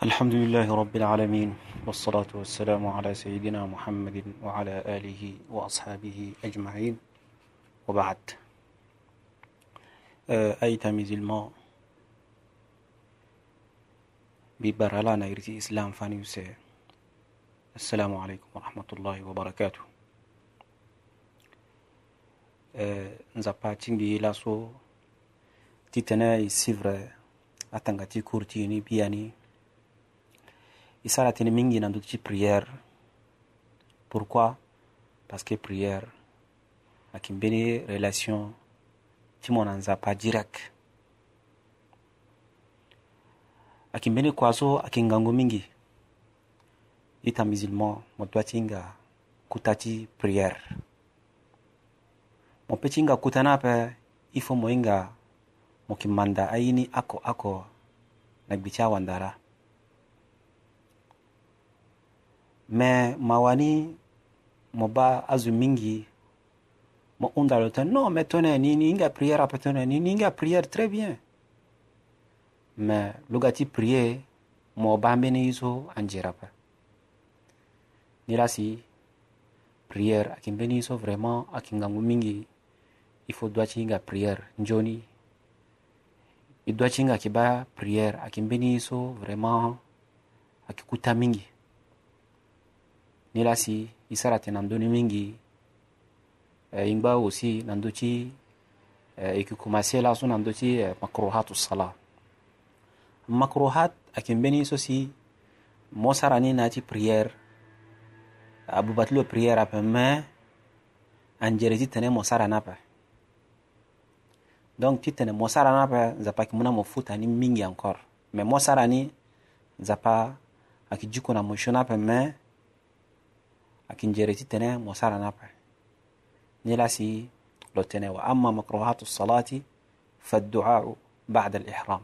الحمد لله رب العالمين والصلاة والسلام على سيدنا محمد وعلى آله وأصحابه أجمعين وبعد آه، أي تميز الماء لا نيرتي إسلام فانيوسي السلام عليكم ورحمة الله وبركاته آه، نزاباتين لاسو تتناي سيفر أتنغتي كورتيني بياني isara tene mingi na ndöt ti prière pourquoi parce que prière ayeke mbeni relation ti mo na nzapa direct ayeke mbeni kua so ayeke ngangu mingi ye ta musulman mo doit ti hinga kuta ti prière mo peut ti hinga kuta ni ape il faut mo hinga mo yeke manda ni oko oko na gbi ti awandara mais mawani mo ba azu mingi mo undalo te non mais tone nini inga prière ape tone nini inga prière très bien mais luga ti prier mo ba ambeni ye so anzeri ape ni la si prière ayeke mbeni ye so vraiment ayeke ngangu mingi i faut duâ ti hinga prière nzoni e duâ ti hinga ayeke ba prière ayeke mbeni ye so vraiment ayeke kuta mingi nilasi isara te na ndö ni mingi e, euh, ingba aussi na ndö ti e yeke commencé laso na ndö ti makrohat usala makrohat ayeke mbeni so si mo sara ni na ya ti prière abûba ti lo prière ape me anzere ti tene mo sara ni ape donc ti tene mo sara ni ape nzapa yeke mû na mo futa ni mingi encore me mo sara ni nzapa ayeke duku na mo siö ni ape me لكن جريت تنا وصار نابع نلاسي لو تنا وأما مكروهات الصلاة فالدعاء بعد الإحرام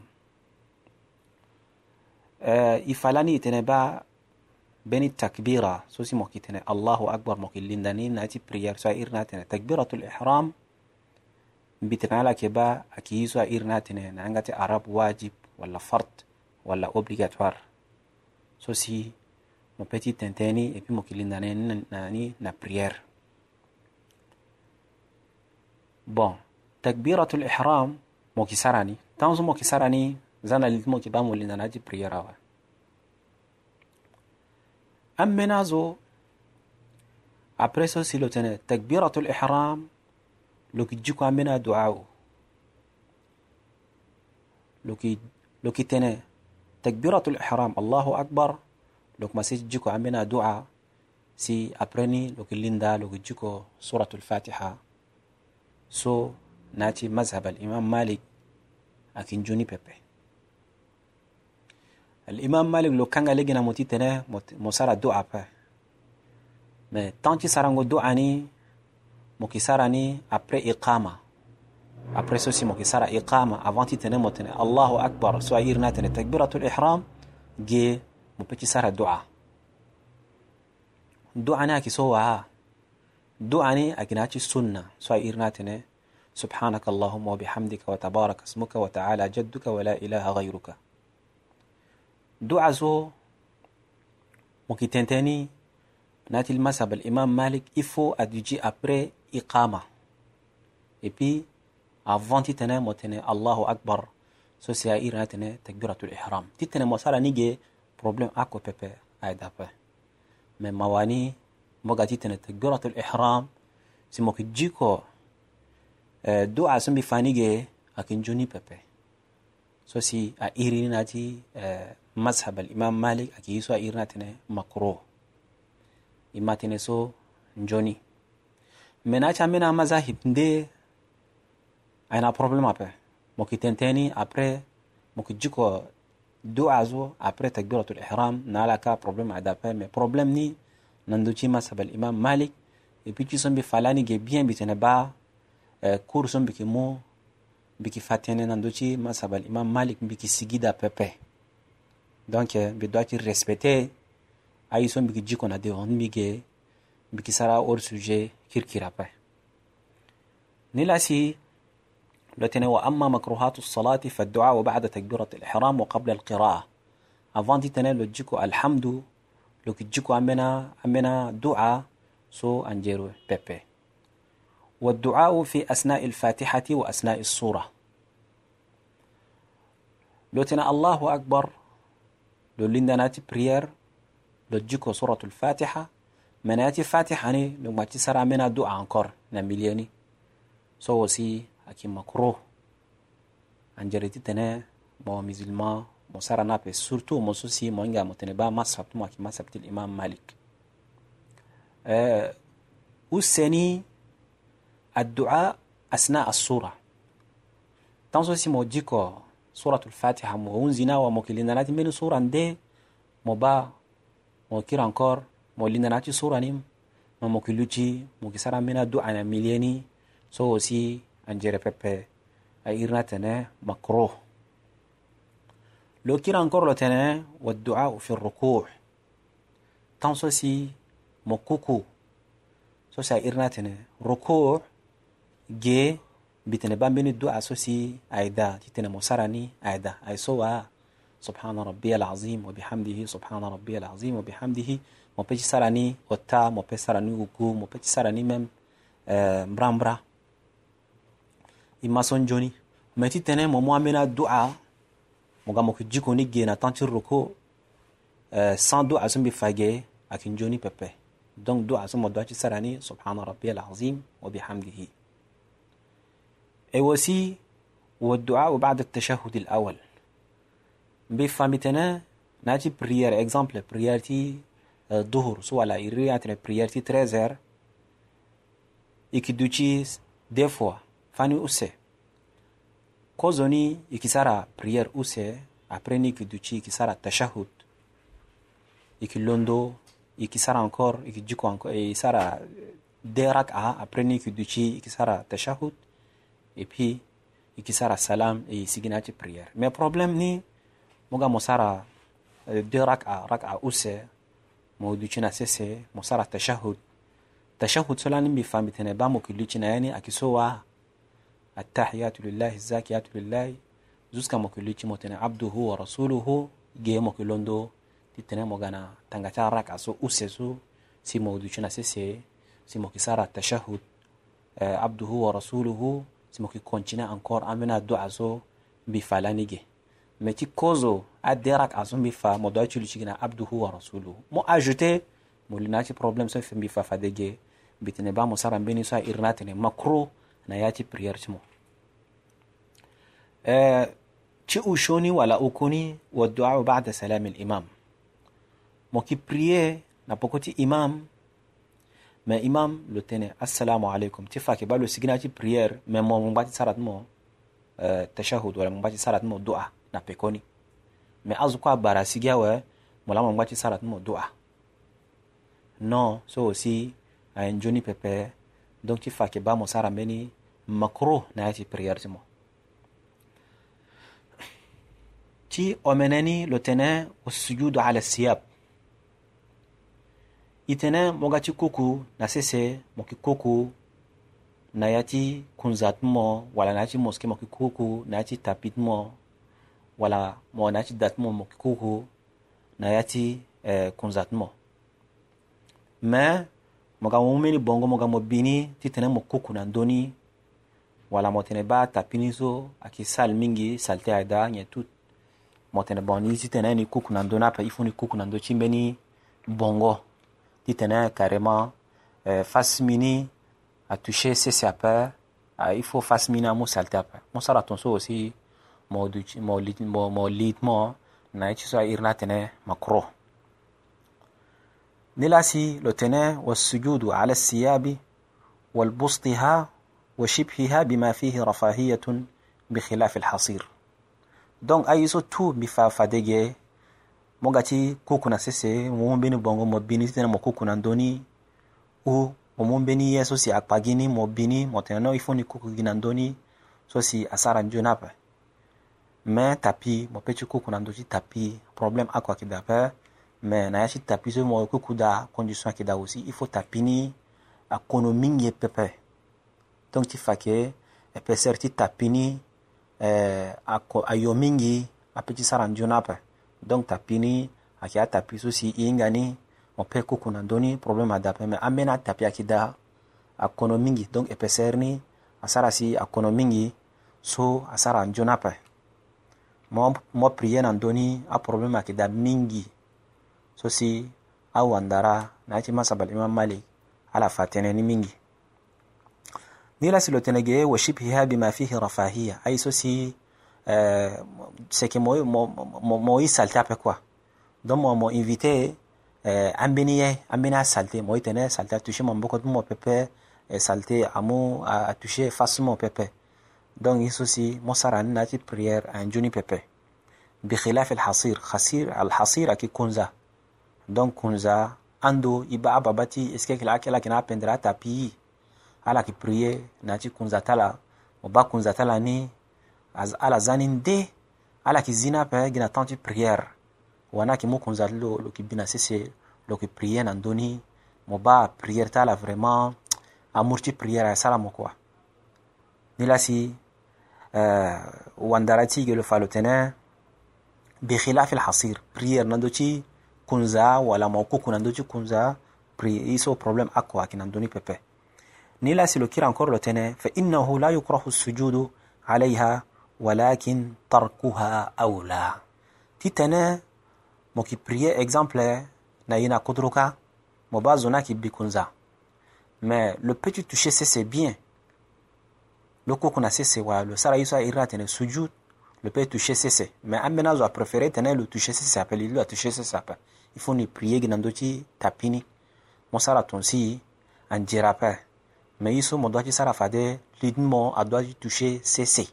آه إفلاني تنا با بين التكبيرة سوسي موكي تنا الله أكبر موكي لندني ناتي بريار سائر ناتنا تكبيرة الإحرام بتنا لك با أكيسو سائر ناتنا نعنغة عرب واجب ولا فرض ولا أوبليغاتوار سوسي mon petit tintani et puis mon kili nani na prière. Bon, takbiratul ihram mo kisarani, tanzu mo kisarani zana litmo kibamu di prière awa. Ammenazo après ça si lotene takbiratul ihram lokijiko amena duao. لو كي تنه تكبيرة الإحرام Allahu akbar, لوك مسيج جيكو عمنا دعاء سي أبرني لوك الليندا لوك جيكو سورة الفاتحة سو ناتي مذهب الإمام مالك أكين جوني بيبي الإمام مالك لو كان لجنا موتي تنا مسارة دعاء بي ما تانتي سرانغو دعاء ني ساراني أبري إقامة après iqama après ceci moki sara iqama avant ti tene mo tene allahu akbar so ayirna tene takbiratul ihram ge مبكي سارة دعاء دعاء ناكي سوى ها دعاء ناكي سنة سوى إرناتني سبحانك اللهم وبحمدك وتبارك اسمك وتعالى جدك ولا إله غيرك دعاء سو مكتنتني ناتي المذهب الإمام مالك إفو أدجي أبري إقامة إبي puis avant titene mo tene allahu akbar so si a irana tene takbiratul ihram بروبليم اكو بيبي ايدا دافا من مواني مغاتي تنتجرة الإحرام سموك جيكو دو عسم بفانيجي أكن جوني بيبي سو سي أيريناتي مذهب الإمام مالك أكي يسوى أيرين ناتي مكروه إما تنسو جوني من أجا من مذاهب دي أنا بروبليم أبي موكي تنتيني أبري موكي جيكو du'a zo après takbiratul ihram nala ka problème adape mais problème ni nanduti masabal imam malik e picci sombe falani ge bien bitene ba e euh, cour sombe ke mo mbiki fatene nanduti masabal imam malik mbiki sigida pepe donc euh, mbi doiti respecté ayi ah, so mbiki jikona de on mbige mbiki sara hors sujet kirkira pe ni lasi التي نوى أما مكروهات الصلاة فالدعاء وبعد تكبيرة الإحرام وقبل القراءة avant دي تنين لوجيكو الحمد لوجيكو أمنا أمنا دعاء سو أنجيرو بيبي والدعاء في أثناء الفاتحة وأثناء الصورة لوتنا الله أكبر لولندناتي بريير لوجيكو سورة الفاتحة مناتي فاتحة ني لو ما تسرع منا دعاء أنكر نملياني سو وسي ayeke makro anzere titene mo musulman mo sara na ape surtout mo so si mo hinga mo tene ba masab ti mo ayeke masab ti l'imam malik useni الدعاء أثناء الصورة تنسو سيمو جيكو سورة الفاتحة مغونزنا وموكلنا ناتي من سورة دي مبا موكير أنكور مولينا ناتي سورة نيم ما موكلوشي موكسارا من الدعاء ملياني سو سي anjere peppe a irna tene makruh lo kiran korlo tene wadduau fi ruku' tan so si mo kuku so si a irna tene ruku' ge bitene bambini du'a so si ayda titene mo sarani ayda ay sowa سبحان ربي العظيم وبحمده سبحان ربي العظيم وبحمده مبيج سراني وتا مبيج سراني وكو مبيج سراني مم مرامرا imma son joni meti tene momo amena du'a moga moko jiko ni gena tantir roko sans du'a son bi fage akin joni pepe donc du'a son mo doati sarani subhana rabbiyal azim wa bihamdihi et aussi والدعاء بعد التشهد الأول بفامتنا ناتي بريير اكزامبل بريير تي الظهر سواء لا يريات بريير تي 13 هير يكدوتشي دي فوا fani use kozoni e yeki sara prière use apres ni yeki duti yeki sara tashahud yeki londo yeki sara encore yeki diko encore e sara deux raka apres ni yeki duti yeki sara tashahud et puis yeki sara salam e sigina ti prière mais problème ni mo ga mo sara euh, deux raka raka use mo duti na sese mo sara tashahud tashahud so lani mbi fambi tene ba mo yeki luti na ye ni ayeki so wa attahiyatu lillahi zakiyatu lillahi jusqu'à mo kulli chimo tene abduhu wa rasuluhu ge mo kulondo titene mo gana tangata raka so usesu si mo duchuna sese si mo kisara tashahud abduhu wa rasuluhu si mo kikonchina encore amena du'a so bi falanige mais ti kozo aderak aso bi fa mo do chulu chigina abduhu wa rasuluhu mo ajouter mo linati problème so fembi fa fadege bitene ba mo sara mbeni so irnatene makro na nayaati prière eh, tɩmo tɩ ushoni wala ukuni wa duau bada al-imam mo ki prier na pokoti imam ma imam lo tene assalamu alaykum ti fa ke balo sigina tɩ prière ma mo mo bati sarat mo tɩmo tashahud wala mo bati sarat mo dua na pekoni ma azu kwa bara sigia wa mo la mo bati sarat mo dua non so aussi a en pepe donc ti fa ke ba mo sara mbeni makruh nayati prière mo ti omeneni lo tene osujudu ala siyab i tene moga ti kuku na sese mo yati kuku na ya ti kunza ti mo wala na ya ti moske mo yati kuku na ya ti tapi ti mo wala mo na ya ti da ti mo mo yati kuku na ya ti eh, kunza ti mo me mo ga mo umeni bongo mo ga mo bini ti tene mo kuku na ndöni wala mo tene ba tapini so ayeke sale mingi saleté ada nyen tout mo tene bon ni ti tene ni kuku na ndö ni ape i fû ni kuku na ndö ti mbeni bongo ti tene carrément eh, face mi ni atouché sese ape ah, i faut face mi ni amû saleté ape mu sara tongaso aussi mo, duchi, mo, li, mo, mo lit mo na ye ti so airi ni atene makro ni la si lo tene wasujudu ala siyabi walbustiha وشبهها bima fihi رفاهية بخلاف alhasir donc ayiso tu mifa Mogati fadege mo kukuna sese mo bongo u mo yeso ye si eh, akpagi ni mo bini so si asara nzio me tapi mo kukuna tapi problème akwa me na ya tapi so mo da condition da aussi il faut e pepe donc ti fa yeke epeser ti tapi ni eh, ayo mingi apeut ti sara nzio ni ape donc tapi ni ayeke atapi so si hinga ni mo peut kuku na ndö ni problème adape me ambeni atapi ayeke da akono mingi donc epeser ni asara si akono mingi so asara nzio ni ape mo, mo prier na ndö ni aproblème ayeke da mingi so si awandara na ya ti masaba li imam malik ala fa tënë ni mingi nilaslotenegeye وشبهها بما فيه رفاهية أي سوسي euh, c'est que moi moi salté après quoi donc moi moi invité euh, ambiniye ambina salté moi tene salté à toucher mon beaucoup de mon pépé et salté à mon à, à toucher facilement pépé donc il souci moi ça rend notre prière un juni pépé بخلاف الحصير خسير الحصير أكيد كونزا دونك كونزا عنده يبقى باباتي اسكيك العكلة كنا بندرا تابي ala yeke prie na ti kunza ta la mo ba kunza ta la ni ala za ni nde ala yeke zi ni ape gi na temps ti prière wani ayeke mu kunza ti lo lo yeke bi na sese lo yeke prie na ndö ni mo ba aprière ti ala vraiment amour ti prière asala mo kuwa ni la si euh, wandara ti yege lo fa lo tënë bikhilafi lhasir prière na ndö ti kunza wala mo kuku na ndö ti kunza pri i so problème akua yeke na ndö ni pepe نلا سلوكير أنكور لتنا فإنه لا يكره السجود عليها ولكن تركها أولى تتنا moki prier exemple na yina kudruka mo ba zona ki bikunza mais le petit toucher c'est c'est bien le koko na c'est wa le sara yisa ira tene sujud le petit toucher c'est c'est mais amena zo préféré tene le toucher c'est c'est appelle le toucher c'est c'est appelle il faut ni prier gnando ci tapini mo sara ton si an jirapa Mais mo ça sara faire mo que touché cc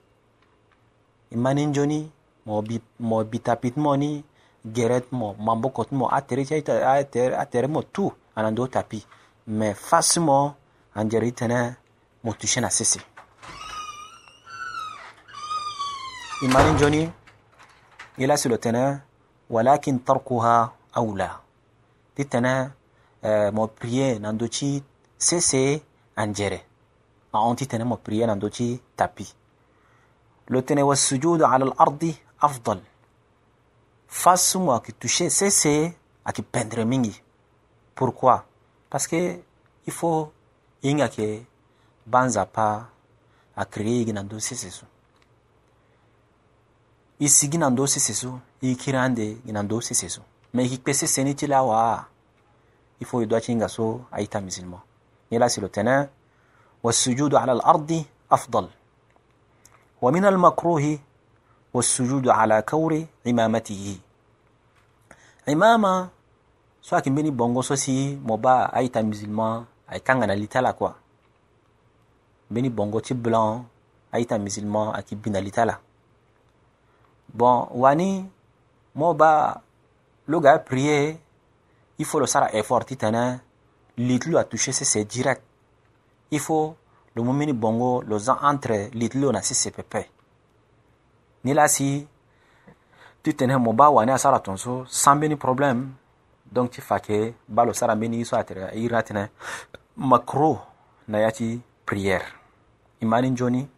imani mo bi mo bitapit moni, geret mo mambo atere mo tu anando tapi mais face mo mo na cc ila walakin aula titene euh, mo prier angere na onti tenemo prier na ndoci tapi lo tene wasujudu ala lardi afdal fasumu akitushe sese akipendere mingi pourquoi parce que il faut hingi ayeke ba nzapa akiri higi na ndö sese so i si gi na ndö sese so i kiri ande gi na ndö sese so me yeki kpe sese ni ti la awaa i faut e doit ti hinga so aita musulman يلاسلوتنا والسجود على الأرض أفضل ومن المكروه والسجود على كور عمامته عمامة ساكن بني بونغو سوسي موبا أي تامزيل أي كان أنا كوا بني بونغو تي بلان أي تامزيل أي أكي بنا لتالا بون واني موبا لغا بريه يفولو سارا إفور تي تنه Litlu a touché c'est direct. Il faut le bongo lo zan entre Litlu na sisi pepe. Ni la si tu tenais mon ba à asara tonso sans béni problème donc tu balo sara soit so atere ira hein. makro na yati prière. Imani joni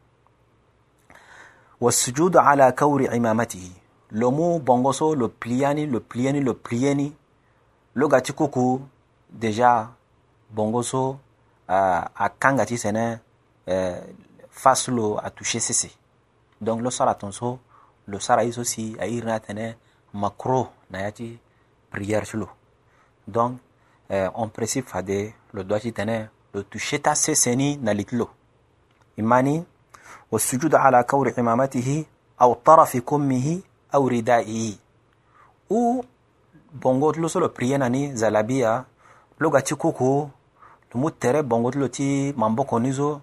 والسجود على كور عمامته lo so so lo pliani le pliani lo pliani lo gati kuku déjà bongoso so a kan ka ti sɛnɛ euh, donc lo sara tonso lo sara a tene na ti prière ti donc on euh, principe fade le doit ti tene le touché ta na liti imani والسجود على كور عمامته أو طرف كمه أو ردائه u bongo لو so Zalabia priye nani lo mu tere bongo ti lo ti mamboko ni so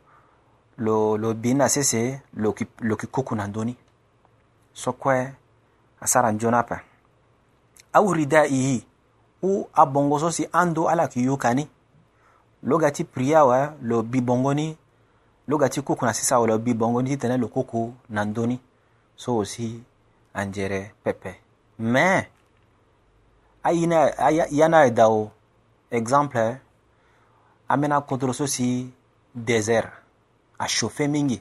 lo lo bini na sese lo ki lo ki kuku na ndöni so kue asara nzoni ape au ridaihi u abongo so si ando ala yeke yuka ni lo ga ti prie awe lo bi bongo ni lo ga ti kuku na sese awe lo bi bongo ni titene lo kuku na ndöni so aussi anzere pepe me aini aya na ayeda o exemple an bena kɔtɔrɔso si désert a chauffe mingi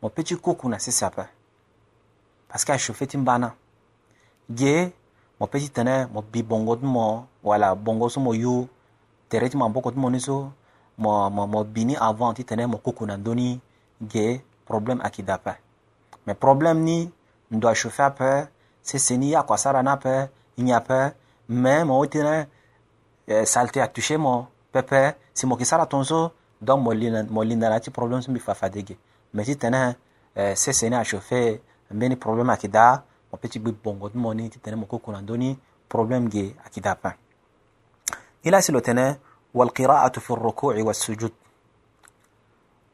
mo peti ko kunna sisapɛ parce que a chauffe tin banna ge mo peti tɛnɛ mo bi bɔngɔ tun mo wala bɔngɔ so mo yo tɛrɛ ti ma bɔkɔ tun mo ni so mo mo mo bini avant ti tɛnɛ mo ko kunna dɔɔni ge problème a ki dapɛ mais problème ni n do a chauffe apɛ seseni ya kwasara na apɛ nyapɛ mais mo tɛnɛ eh, saleté a touché mo pɛpɛ si mo yeke sara tonzo donc mo linda, mo linda na ti problème so mbi fa fadege me ti tene eh, seseni achauffe mbeni problème ayeke daa mo peut ti gbi bongo ti mo ni titene mo koko na ndöni problème ge ayeke daa pin ni la si lo tene walqira'atu fi rukui wasujud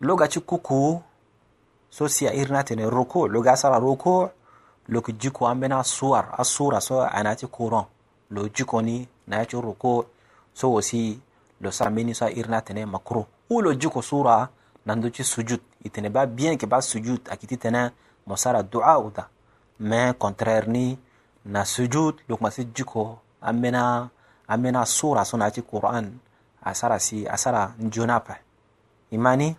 loga ti kuku so si airi ni atene ruku loga asara ruku lo yeke diko ambeni asuar asura so ayeke na ya ti courant lo diko ni na ya ti ruku so wo si lo sa meni sa irna tene makro ulo jiko sura nando ci sujud itene ba bien ke ba sujud akiti tene mosara dua uta mais contraire ni na sujud lo kuma si jiko amena amena sura sona ci qur'an asara si asara jonapa imani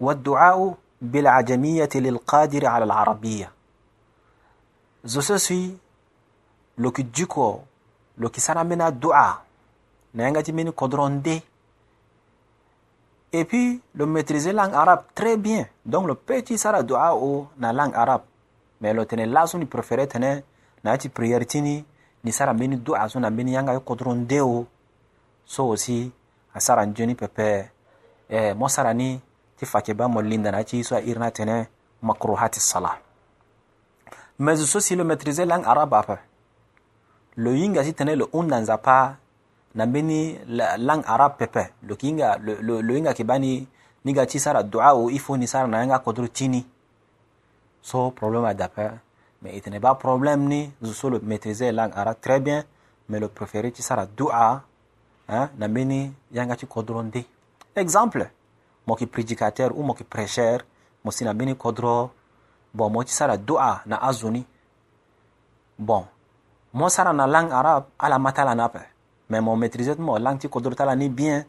والدعاء بالعجمية للقادر على العربية زوسسي لوكي جيكو لوكي سانا منا دعاء n'anga nga ni et puis le maîtriser langue arabe très bien donc le petit sara dua o na langue arabe mais lo tene laso ni préféré tene na ti prière tini ni sara meni dua son na meni yanga codron D so aussi à sara pepe eh, mo sara ni ti fake ba mo linda na ci so irna tene makruhati mais aussi le maîtriser langue arabe après le le on dansa na mbeni la langue arabe pepe lo kinga lo, lo, lo kibani niga ti sara dua o ifo ni sara na yanga kodro chini so problème d'après mais il n'est pas problème ni zuso le maîtriser langue arabe très bien mais le préféré sara dua hein na mbeni yanga ti kodro nde exemple mo ki prédicateur ou mo ki prêcheur mo kodro bon mo ti sara dua na azuni bon mo na langue arabe ala matala na mais mo maîtrise mo lang ti kodro tala ni bien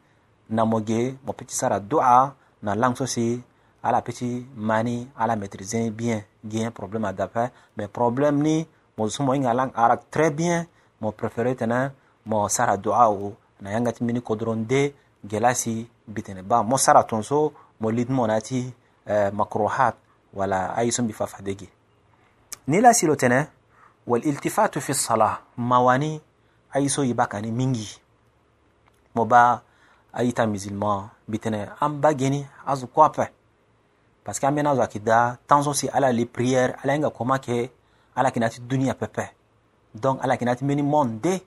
na mo ge mo peut ti sara doa na lang so si ala peut ti mani ala maîtrise bien gien problème adape mais problème ni mo zo so mo hinga lang ara très bien mo préféré tene mo sara doa o na yanga ti mbeni kodro nde ge la si mbi tene ba mo sara tonso mo lit mo na ti eh, makrohat wala aye so mbi fafade ge ni la si lo tene والالتفات في الصلاة مواني ayi so yiba kani mingi mo ba ayi ta musulman bitene an ba geni azu ko ape parce que an bena azo ayeke da tanzo si ala le prière ala hinga koma yeke ala yeke na ti dunia pepe donc ala yeke na ti mbeni monde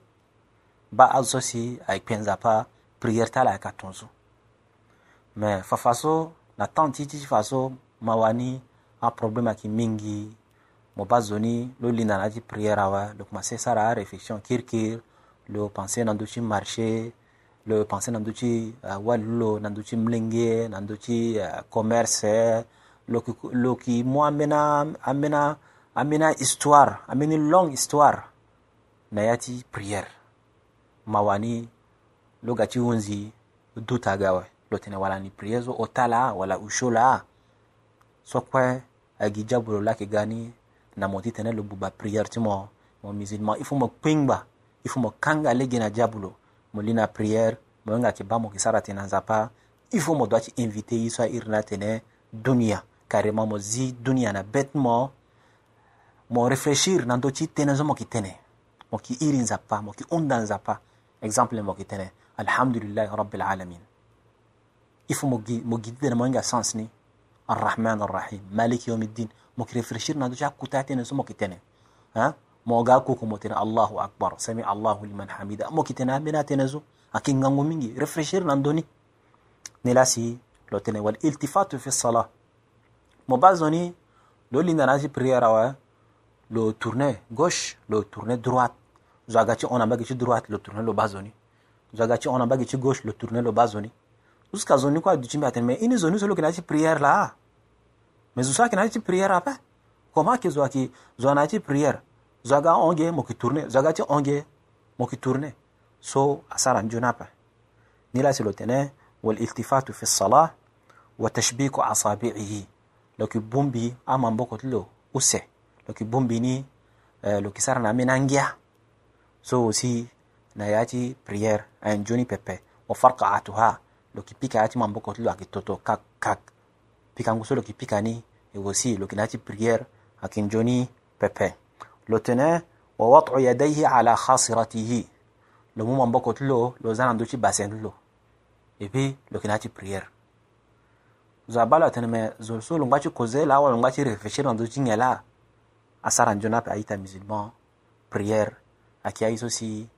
ba azo so si ayeke kpenza prière ti ala ayeke atonzo me fafa so na tan ti ti fa so ma wani aproblème ayeke mingi mo ba zo ni lo linda na ti prière awe lo kuma se sara aréflexion kirikiri lo panse nandu marché lo panse nandu chi euh, wallo nandu chi mlenge nandu euh, commerce lo ki lo ki mo amena amena amena histoire amena long histoire Nayati yati prière mawani lokaci wonzi duta gawe lo tene ni prière zo otala wala ushola sokwe agi jabulo lake gani na moti tene lo buba prière ti mo mo musulman il faut mo pingba il faut mo kanga le gena diabulo mo prière mo ki ba mo ki sara tena nzapa il faut mo doit ti invité ye so airi dunia carrément mo zi dunia na bet mo mo réfléchir na ndö ti tënë so mo yeke tënë mo yeke iri nzapa mo yeke hunda nzapa exemple mo yeke tënë Alhamdulillah, rabbil alamin il faut mo gidi tene mo hinga sens ni arrahman arrahim Malik yaumiddin mo yeke réfléchir na ndö ti akuta atënë so mo yeke mogaku ku ko motene allahu akbar sami allahu liman hamida mo kitena mena tenezo akingango mingi refresher nandoni nelasi lotene wal iltifatu fi salah mo bazoni lo linda nazi prière wa lo tourner gauche lo tourner droite zagaci ona bagi droite lo tourner lo bazoni zagaci ona bagi gauche lo tourner lo bazoni jusqu'à zoni quoi du chimbe chimbaten mais une zone solo kinaji prière là mais usa kinaji prière apa comment que zoaki zonati prière zaga onge moki tourne zaga ti onge moki tourne so asara njunapa nila silo tene wal iltifatu fi salah wa tashbiku asabi'ihi loki bumbi ama mboko tilo use loki bumbi ni uh, loki sara na menangia so si na yati prière en joni pepe wa farqa'atuha loki pika yati mamboko tilo akitoto kak kak pika ngusolo loki pika ni ewosi loki nati prière akinjoni pepe lo wa wad'u yadayhi ala khasiratihi le muma mboko ti lo lo za na ti lo et puis lo prière zo abâ me zo so lo la awâ aita musulman prier, akia isosi, ye si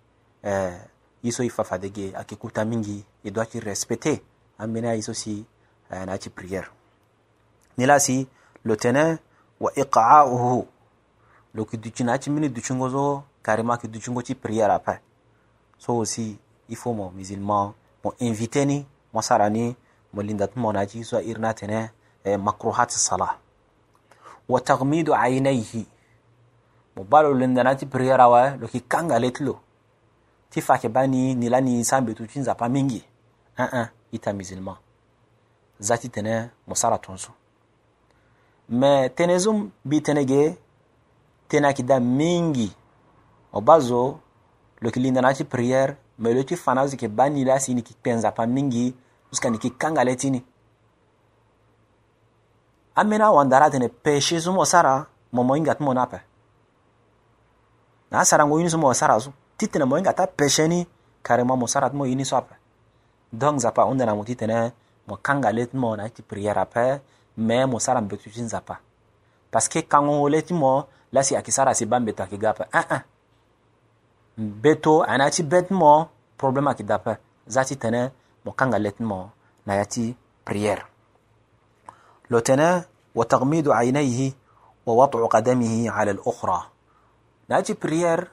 eh, ye so e kuta mingi e doit ti respecter ambeni si eh, na prière si lo tene wa lo ki duchina achi mini duchingo zo carrément ki duchingo ti prière après so aussi il faut mo musulman mo invité ni mo sara ni mo linda tu mo na ci so irna tene eh, makruhat sala wa tagmidu aynayhi mo balo linda na ti prière awa lo ki kangale ti ti fa ke bani ni ni la ni sambe tu ti pa mingi uh -uh, ita musulman zati tene mo sara tonzo me tene zo mbi tena kida mingi o bazo lo ki linda na ti prière me lo ti fa na azo yeke ba ni le asi ni yeke kpe nzapa mingi juska ni yeke kanga le tini ambeni awandara atene péché so mo sara mo mo hinga ti mo ni ape na asara ngo ye ni so mo sara so titene mo hinga ti apéché ni carrément mo sara ti mo ye ni so ape donc nzapa ahunde na mo titene mo kanga le ti mo na ti prière ape me mo sara mbetu ti nzapa paske kaŋo le ti mo la si ayeke sara si ba mbeto ayeke ga ape aa mbeto ayeke na ya ti be ti mo problème ayeke da ape za ti tene mo kanga le ti mo na ya ti prière lo tene وتغميض عينيه ووضع قدمه على الأخرى ناتي بريير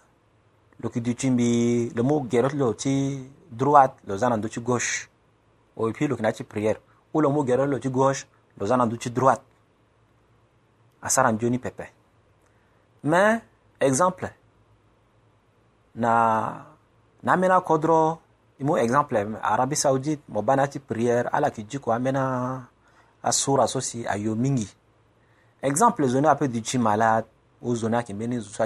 لو كي دوتين بي لمو جيروت لو تي دروات لو زانا دوتي غوش او بي لو كناتي بريير او لو مو جيروت لو تي غوش لو زانا ti droite asara njoni pepe mais exemple na na amena exemple arabi saudi mo prière ala ki amena asura so exemple les ape qui sont malade o mbeni zo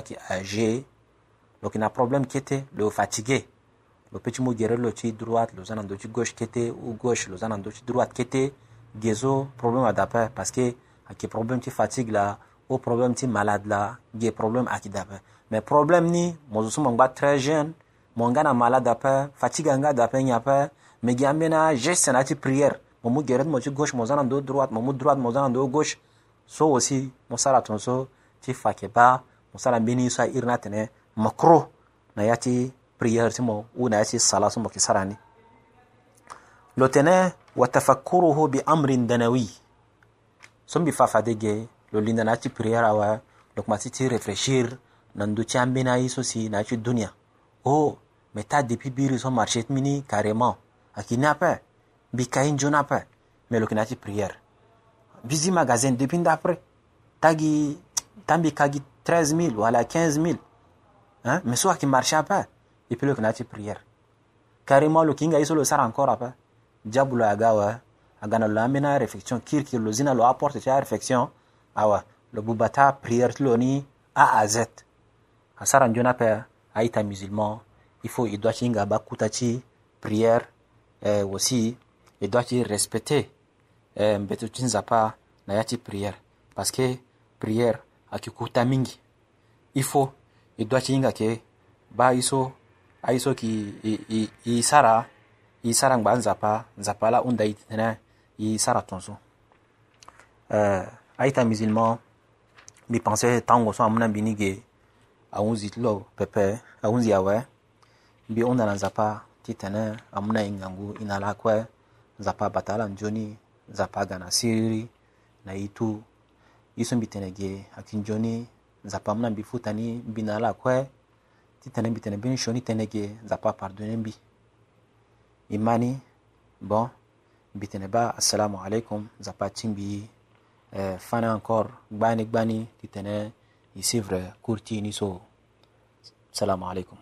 problème kete lo fatigué lo peut ti mu gere lo droite lo za na ndö ti gauche gauche lo problème parce que ak problème ti fatigue la o problème ti malade la ge problème qui dape me problème ni mo zo so mo ngba très jeune mo nga na malade fatigue anga dape nyen ape me gi ambeni ageste na prière mo mu gere mo gauche mo za na droite mo mu droite mo gauche so aussi mo ton so ti fa yeke ba mo sara mbeni so mokro na yati prière ti mo u na ya sala so mo yeke sara lo tene wa tafakuruhu bi amrin danawi som bi fafadege lo linda prière awa hein, lo ti réfléchir nan na oh mais ta depuis biri son marché mini carrément akini bi mais lo prière bizi magasin depuis d'après tagi tambi kagi 13 wala 15 hein mais soit qui marche pas, et puis le kinati prière carrément lo encore apa agawa a gana lo réflexion kirkir lo zina lo apporte ti a réflexion awa lo bubata prière ti lo ni a à z a sara nzoni ape aita musulman il faut il doit ti hinga ba kuta ti prière eh, aussi il doit ti respecter eh, mbeto ti nzapa na ya ti prière parce que prière ayeke kuta mingi il faut il doit ti hinga yeke ba i so aye so yeke i, i, sara i sara ngba nzapa nzapa ala hunda i titene i sara tun so uh, aita musulman mbi pensé tango so amuna mbini ge ahunzi ti lo pepe ahunzi awe mbi hunda nzapa ti tene amuna e ngangu e na ala kue nzapa bata ala nzoni nzapa aga na siriri na e tu ye so mbi tene ge ayeke nzoni nzapa amû na mbi futa ni mbi na ala kue ti tene mbi tene mbeni sioni tënë ge nzapa pardonne mbi e ma ni bon mbitene ba assalamu alaikum nzapa timbi eh, fana encore gbani gbani titene isivre kurtini so salamu alaikum